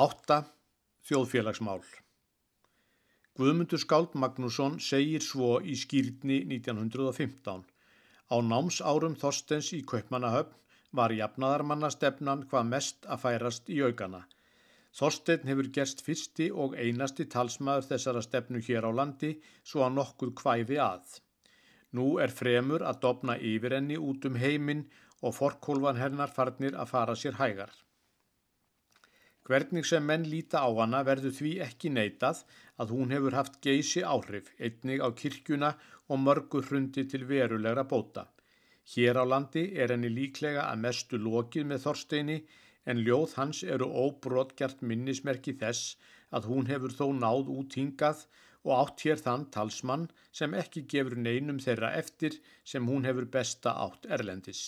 8. Þjóðfélagsmál Guðmundur Skáld Magnússon segir svo í skýrni 1915 Á námsárum Þorstens í Kaupmannahöfn var jafnaðarmannastefnan hvað mest að færast í aukana. Þorstein hefur gerst fyrsti og einasti talsmaður þessara stefnu hér á landi svo að nokkuð kvæfi að. Nú er fremur að dopna yfir henni út um heiminn og forkólvan hennar farnir að fara sér hægar. Hvernig sem menn líta á hana verður því ekki neitað að hún hefur haft geysi áhrif einnig á kirkjuna og mörgu hrundi til verulegra bóta. Hér á landi er henni líklega að mestu lokið með Þorsteini en ljóð hans eru óbrotgjart minnismerki þess að hún hefur þó náð út hingað og átt hér þann talsmann sem ekki gefur neinum þeirra eftir sem hún hefur besta átt erlendis.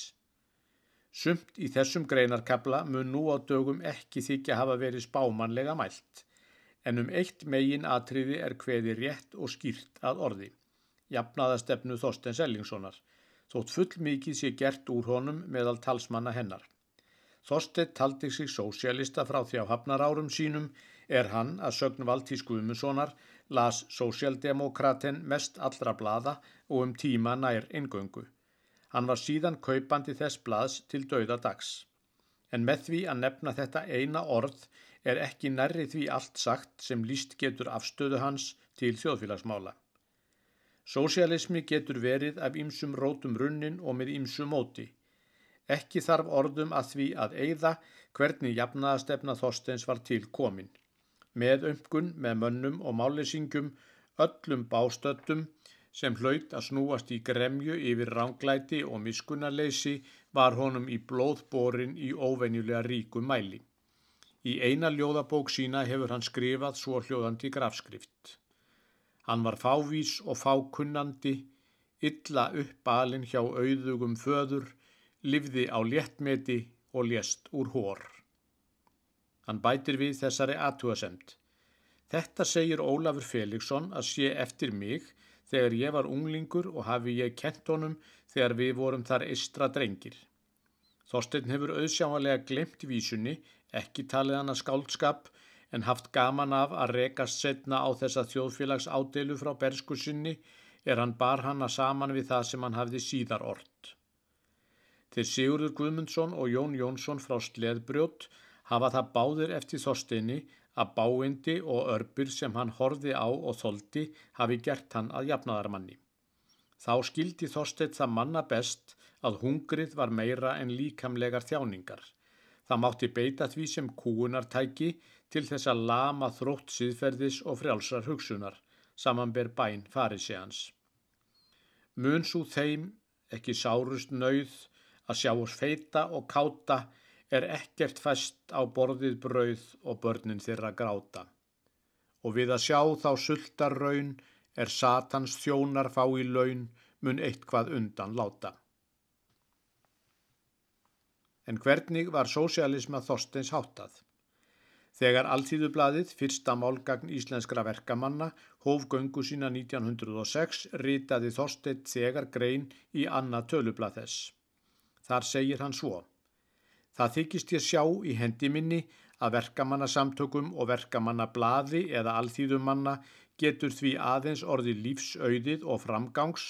Sumt í þessum greinarkabla mun nú á dögum ekki þykja hafa verið spámanlega mælt, en um eitt megin atriði er hveði rétt og skýrt að orði. Jafnaðastefnu Þorsten Sellingssonar, þótt full mikið sé gert úr honum meðal talsmanna hennar. Þorstedt taldi sig sósialista frá því á hafnarárum sínum er hann að sögn Valtís Guðmundssonar las sósialdemokraten mest allra blada og um tíma nær eingöngu. Hann var síðan kaupandi þess blaðs til dauða dags. En með því að nefna þetta eina orð er ekki nærri því allt sagt sem líst getur afstöðu hans til þjóðfélagsmála. Sósialismi getur verið af ýmsum rótum runnin og með ýmsum móti. Ekki þarf orðum að því að eigða hvernig jafnaðastefna Þorsteins var til komin. Með umgun, með mönnum og máleysingum, öllum bástöttum sem hlaut að snúast í gremju yfir ránglæti og miskunarleysi var honum í blóðborin í óvenjulega ríku mæli. Í eina ljóðabók sína hefur hann skrifað svo hljóðandi grafskrift. Hann var fávís og fákunnandi, illa uppalinn hjá auðugum föður, livði á léttmeti og lést úr hór. Hann bætir við þessari aðtúasemt. Þetta segir Ólafur Felixson að sé eftir mig þegar ég var unglingur og hafi ég kent honum þegar við vorum þar eistra drengir. Þorstein hefur auðsjámanlega glemt vísunni, ekki talið hann að skáldskap, en haft gaman af að rekast setna á þessa þjóðfélags ádelu frá berskussinni er hann bar hanna saman við það sem hann hafði síðar ort. Þeir Sigurður Guðmundsson og Jón Jónsson frá Sleðbrjót hafa það báðir eftir Þorsteini að báindi og örbur sem hann horfi á og þoldi hafi gert hann að jafnaðarmanni. Þá skildi Þorsteit það manna best að hungrið var meira en líkamlegar þjáningar. Það mátti beita því sem kúunartæki til þess að lama þrótt síðferðis og frjálsar hugsunar, samanber bæn farið sé hans. Mun svo þeim ekki sárust nauð að sjá oss feita og káta er ekkert fest á borðið brauð og börnin þeirra gráta. Og við að sjá þá sultar raun er satans þjónar fá í laun mun eitthvað undan láta. En hvernig var sósialisma Þorsteins háttað? Þegar Alþýðublaðið, fyrsta málgagn íslenskra verkamanna, hóf göngu sína 1906, ritaði Þorstein þegar grein í annað tölublað þess. Þar segir hann svo. Það þykist ég sjá í hendi minni að verkamannasamtökum og verkamannablaði eða alþýðumanna getur því aðeins orði lífsauðið og framgangs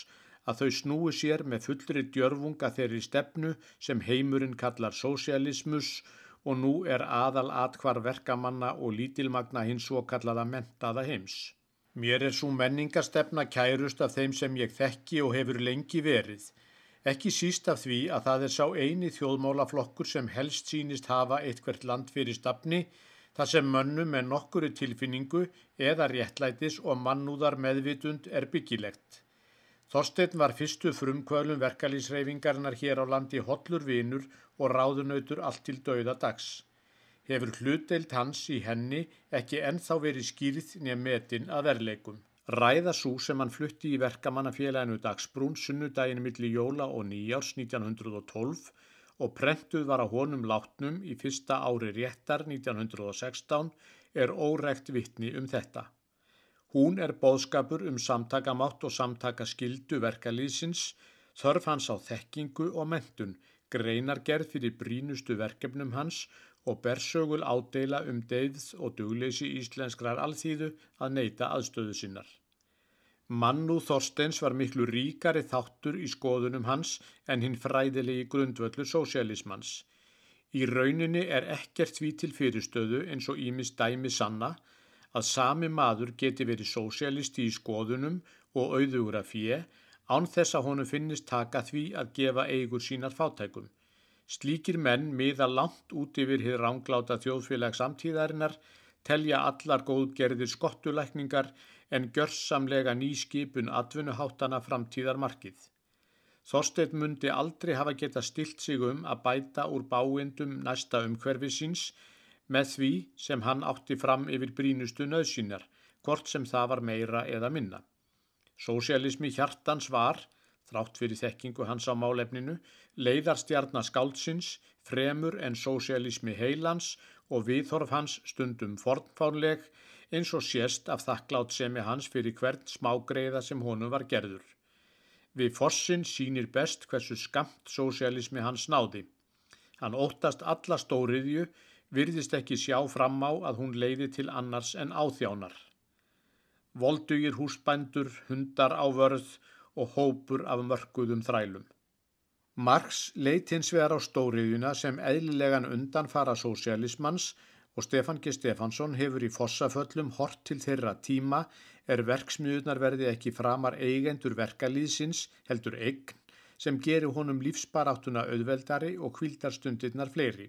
að þau snúi sér með fullri djörfunga þeirri stefnu sem heimurinn kallar sósialismus og nú er aðal atkvar verkamanna og lítilmagna hins svo kallaða mentaða heims. Mér er svo menningastefna kærust af þeim sem ég þekki og hefur lengi verið Ekki síst af því að það er sá eini þjóðmálaflokkur sem helst sínist hafa eitthvert land fyrir stafni þar sem mönnum með nokkuru tilfinningu eða réttlætis og mannúðar meðvitund er byggilegt. Þorstein var fyrstu frumkvölum verkalýsreyfingarinnar hér á landi hollur vinur og ráðunautur allt til dauða dags. Hefur hlutdeilt hans í henni ekki ennþá verið skýrið nefn metin að verleikum. Ræða svo sem hann flutti í verkamannafélaginu Dagsbrún sunnudaginn millir jóla og nýjárs 1912 og prentuð var á honum látnum í fyrsta ári réttar 1916 er órekt vittni um þetta. Hún er bóðskapur um samtakamátt og samtakaskildu verkalýsins, þörf hans á þekkingu og mentun, greinargerð fyrir brínustu verkefnum hans og bersögul ádeila um deyðs og dugleysi íslenskrar alþýðu að neyta aðstöðu sinnar. Mannú Þorsteins var miklu ríkari þáttur í skoðunum hans en hinn fræðilegi grundvöldur sósialismans. Í rauninni er ekkert því til fyrirstöðu eins og Ímis dæmi sanna að sami maður geti verið sósialisti í skoðunum og auðugra fjö án þess að honu finnist taka því að gefa eigur sínar fátækum. Slíkir menn miða langt út yfir hér rángláta þjóðfélag samtíðarinnar, telja allar góðgerðir skottulækningar en gjörsamlega nýskipun atvinnuháttana framtíðarmarkið. Þorstein mundi aldrei hafa geta stilt sig um að bæta úr báindum næsta umhverfi síns með því sem hann átti fram yfir brínustu nöðsínar, hvort sem það var meira eða minna. Sósialismi hjartans var, þrátt fyrir þekkingu hans á málefninu, leiðarstjarnar skáldsins, fremur en sósialismi heilans og viðhorf hans stundum fornfánleg eins og sést af þakklátt semi hans fyrir hvert smágreiða sem honum var gerður. Við fossin sínir best hversu skamt sósialismi hans náði. Hann óttast alla stóriðju, virðist ekki sjá fram á að hún leiði til annars en áþjánar. Voldugir húsbændur, hundar á vörð og hópur af mörguðum þrælum. Marx leitt hins vegar á stóriðuna sem eðlilegan undanfara sósialismans og Stefan G. Stefansson hefur í fossaföllum hort til þeirra tíma er verksmiðunar verði ekki framar eigendur verkalýðsins heldur eign sem gerir honum lífsbaráttuna auðveldari og kvildarstundirnar fleiri.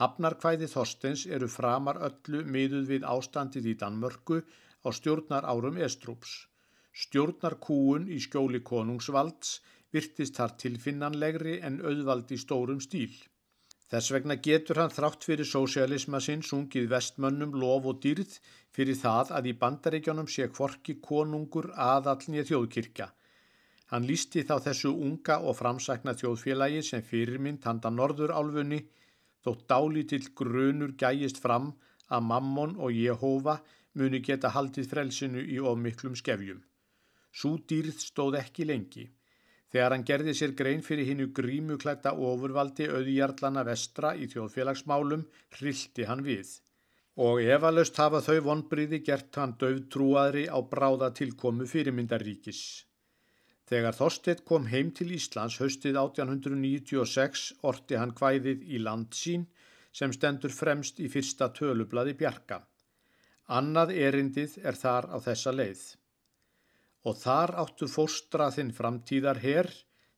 Hafnarkvæði Þorsteins eru framar öllu miðuð við ástandið í Danmörku á stjórnar árum Estrúps. Stjórnar kúun í skjóli konungsvalds virtist þar tilfinnanlegri en auðvald í stórum stíl. Þess vegna getur hann þrátt fyrir sósialisma sinn sungið vestmönnum lof og dýrð fyrir það að í bandaríkjónum sé kvorki konungur aðallnið þjóðkirkja. Hann lísti þá þessu unga og framsækna þjóðfélagi sem fyrirmynd handa norðurálfunni þótt dálítill grunur gæjist fram að Mammon og Jehova muni geta haldið frelsinu í ofmiklum skefjum. Sú dýrð stóð ekki lengi. Þegar hann gerði sér grein fyrir hinnu grímuklætta ofurvaldi auðjarlana vestra í þjóðfélagsmálum hrildi hann við. Og efalust hafa þau vonbriði gert hann döftrúaðri á bráða tilkomu fyrirmyndaríkis. Þegar Þorstedt kom heim til Íslands haustið 1896 orti hann hvæðið í land sín sem stendur fremst í fyrsta tölublaði bjarga. Annað erindið er þar á þessa leið og þar áttu fóstra þinn framtíðar herr,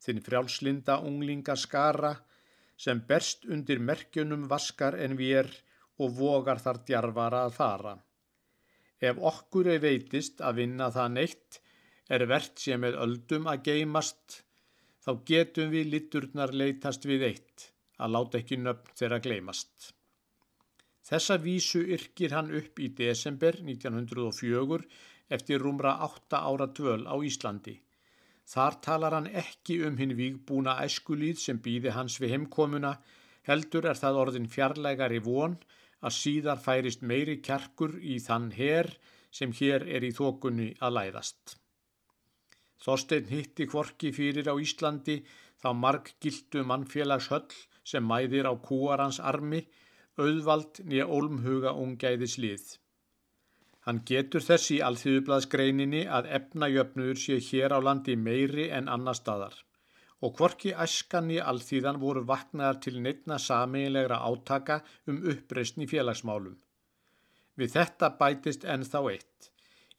þinn frjálslinda unglinga skara, sem berst undir merkjunum vaskar en við og vogar þar djarfara að fara. Ef okkur er veitist að vinna það neitt, er verðt sem með öldum að geimast, þá getum við liturnar leitast við eitt, að láta ekki nöfn þeirra gleimast. Þessa vísu yrkir hann upp í desember 1904 eftir rúmra átta ára dvöl á Íslandi. Þar talar hann ekki um hinn vígbúna æskulíð sem býði hans við heimkomuna, heldur er það orðin fjarlægari von að síðar færist meiri kjarkur í þann her sem hér er í þokunni að læðast. Þorstein hitti kvorki fyrir á Íslandi þá marg gildu mannfélagshöll sem mæðir á kúarans armi, auðvald nýja ólmhuga ungæðis lið. Hann getur þess í alþjóðublaðsgreininni að efnajöfnuður sé hér á landi meiri en annar staðar og hvorki æskan í alþýðan voru vaknaðar til neittna sameinlegra átaka um uppreysn í félagsmálum. Við þetta bætist ennþá eitt.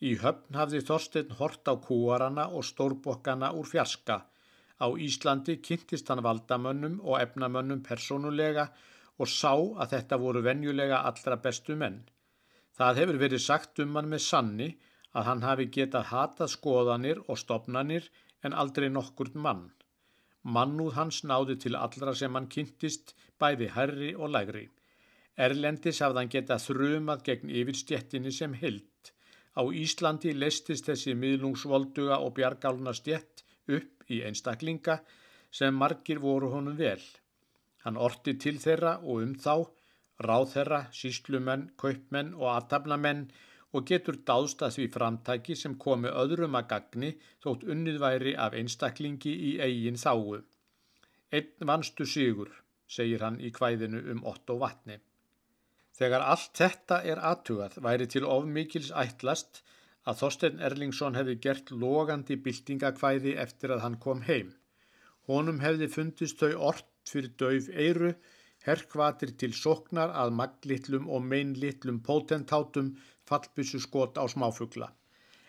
Í höfn hafði Þorstein hort á kúarana og stórbokkana úr fjarska. Á Íslandi kynntist hann valdamönnum og efnamönnum personulega og sá að þetta voru venjulega allra bestu menn. Það hefur verið sagt um hann með sanni að hann hafi getað hatað skoðanir og stopnanir en aldrei nokkur mann. Mannúð hans náði til allra sem hann kynntist, bæði herri og lægri. Erlendis hafði hann getað þrumað gegn yfirstjettinni sem hild. Á Íslandi lestist þessi miðlungsvolduga og bjargálna stjett upp í einstaklinga sem margir voru honum vel. Hann orti til þeirra og um þá ráðherra, síslumenn, kaupmenn og aðtapnamenn og getur dáðst að því framtæki sem komi öðrum að gagni þótt unnið væri af einstaklingi í eigin þáu. Einn vanstu sigur, segir hann í kvæðinu um Otto vatni. Þegar allt þetta er aðtugað væri til of mikils ætlast að Þorstein Erlingsson hefði gert logandi byltingakvæði eftir að hann kom heim. Honum hefði fundist þau ort fyrir döf eiru, herkvatir til soknar að maglittlum og meinlittlum potentátum fallbissu skot á smáfugla.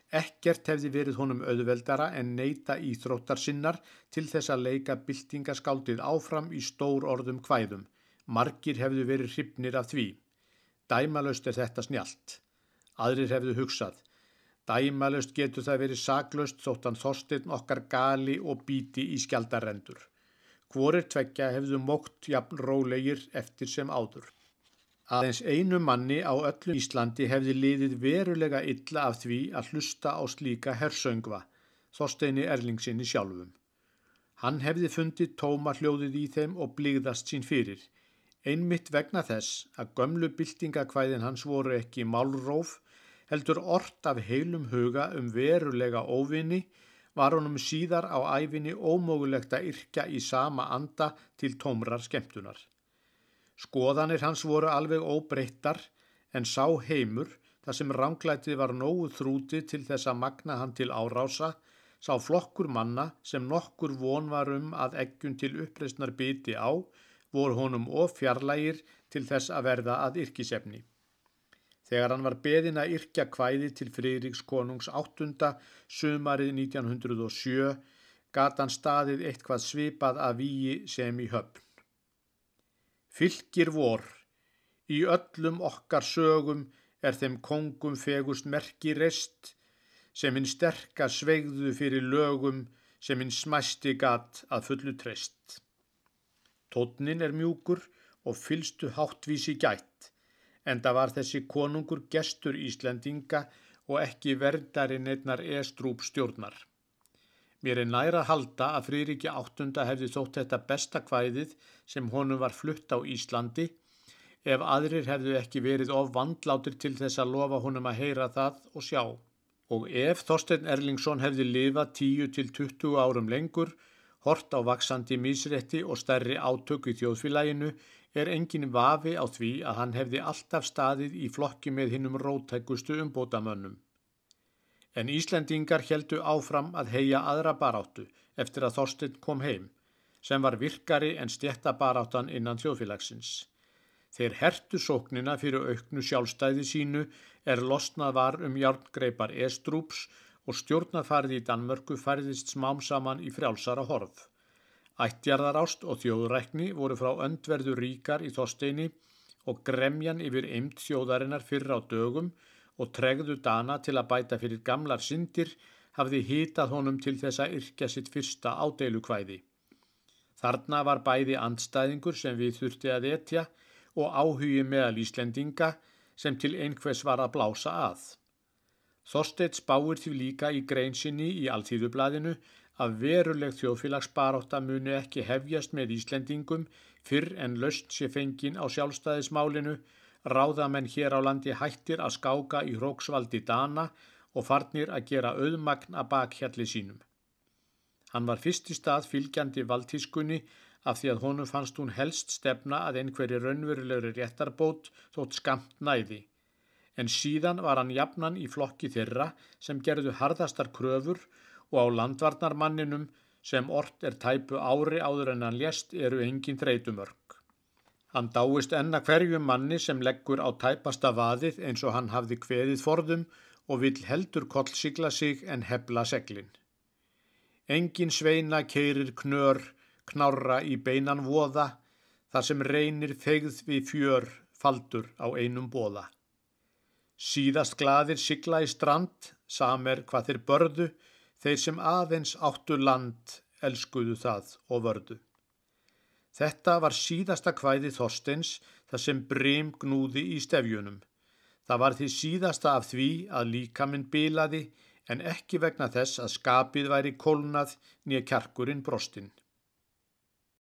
Ekkert hefði verið honum auðveldara en neyta íþróttar sinnar til þess að leika byltingaskáldið áfram í stór orðum hvæðum. Margir hefðu verið hrifnir af því. Dæmalöst er þetta snjált. Aðrir hefðu hugsað. Dæmalöst getur það verið saglöst þóttan þorstinn okkar gali og bíti í skjaldarendur. Hvorir tveggja hefðu mókt jafn rólegir eftir sem áður. Aðeins einu manni á öllu Íslandi hefði liðið verulega illa af því að hlusta á slíka hersöngva, Þorsteini Erlingsinni sjálfum. Hann hefði fundið tóma hljóðið í þeim og blíðast sín fyrir, einmitt vegna þess að gömlu byltingakvæðin hans voru ekki málróf, heldur ort af heilum huga um verulega óvinni, var honum síðar á æfinni ómögulegt að yrkja í sama anda til tómrar skemmtunar. Skoðanir hans voru alveg óbreyttar en sá heimur, þar sem ránglætið var nógu þrúti til þess að magna hann til árása, sá flokkur manna sem nokkur von var um að eggjun til uppreysnar biti á, voru honum of fjarlægir til þess að verða að yrkisefni. Þegar hann var beðin að yrkja kvæði til Friðriks konungs áttunda sumarið 1907 gata hann staðið eitthvað svipað að víi sem í höfn. Fylgir vor, í öllum okkar sögum er þeim kongum fegust merki rest, sem hinn sterka sveigðu fyrir lögum, sem hinn smæsti gatt að fullu treyst. Tótnin er mjúkur og fylstu háttvísi gætt, en það var þessi konungur gestur Íslendinga og ekki verdarinn einnar estrúp stjórnar. Mér er næra að halda að Frýriki áttunda hefði þótt þetta besta kvæðið sem honum var flutt á Íslandi ef aðrir hefðu ekki verið of vandlátir til þess að lofa honum að heyra það og sjá. Og ef Þorstein Erlingsson hefði lifað 10 til 20 árum lengur, hort á vaksandi mísrétti og stærri átöku í þjóðfélaginu, er engin vafi á því að hann hefði alltaf staðið í flokki með hinnum rótækustu umbótamönnum. En Íslendingar heldu áfram að heia aðra baráttu eftir að Þorstein kom heim, sem var virkari en stjættabaráttan innan þjóðfélagsins. Þeir hertu sóknina fyrir auknu sjálfstæði sínu er losnað var um hjálpgreipar estrúps og stjórnafarið í Danmörku færðist smám saman í frjálsara horf. Ættjarðarást og þjóðrækni voru frá öndverðu ríkar í Þorsteini og gremjan yfir eimt þjóðarinnar fyrra á dögum og tregðu Dana til að bæta fyrir gamlar syndir hafði hýtað honum til þess að yrkja sitt fyrsta ádeilu-kvæði. Þarna var bæði andstæðingur sem við þurfti að etja og áhugi meðal Íslendinga sem til einhvers var að blása að. Þorstedt spáir því líka í greinsinni í Alþýðublaðinu að veruleg þjóðfélagsbaróta muni ekki hefjast með Íslendingum fyrr en löst sé fengin á sjálfstæðismálinu ráðamenn hér á landi hættir að skáka í hróksvaldi Dana og farnir að gera auðmagn að bakhjalli sínum. Hann var fyrst í stað fylgjandi valdtískunni af því að honum fannst hún helst stefna að einhverju raunverulegri réttarbót þótt skamt næði. En síðan var hann jafnan í flokki þeirra sem gerðu harðastar kröfur og á landvarnarmanninum sem ort er tæpu ári áður en hann lést eru engin þreytumörk. Hann dáist enna hverju manni sem leggur á tæpasta vaðið eins og hann hafði kveðið forðum og vill heldur kollsigla sig en hebla seglin. Engin sveina keirir knör, knárra í beinan voða, þar sem reynir fegð við fjör faldur á einum bóða. Síðast gladir sigla í strand, samer hvað þeir börðu, þeir sem aðeins áttu land, elskuðu það og vördu. Þetta var síðasta kvæði Þorsteins þar sem brím gnúði í stefjunum. Það var því síðasta af því að líkaminn bilaði en ekki vegna þess að skapið væri kólnað nýja kjarkurinn brostinn.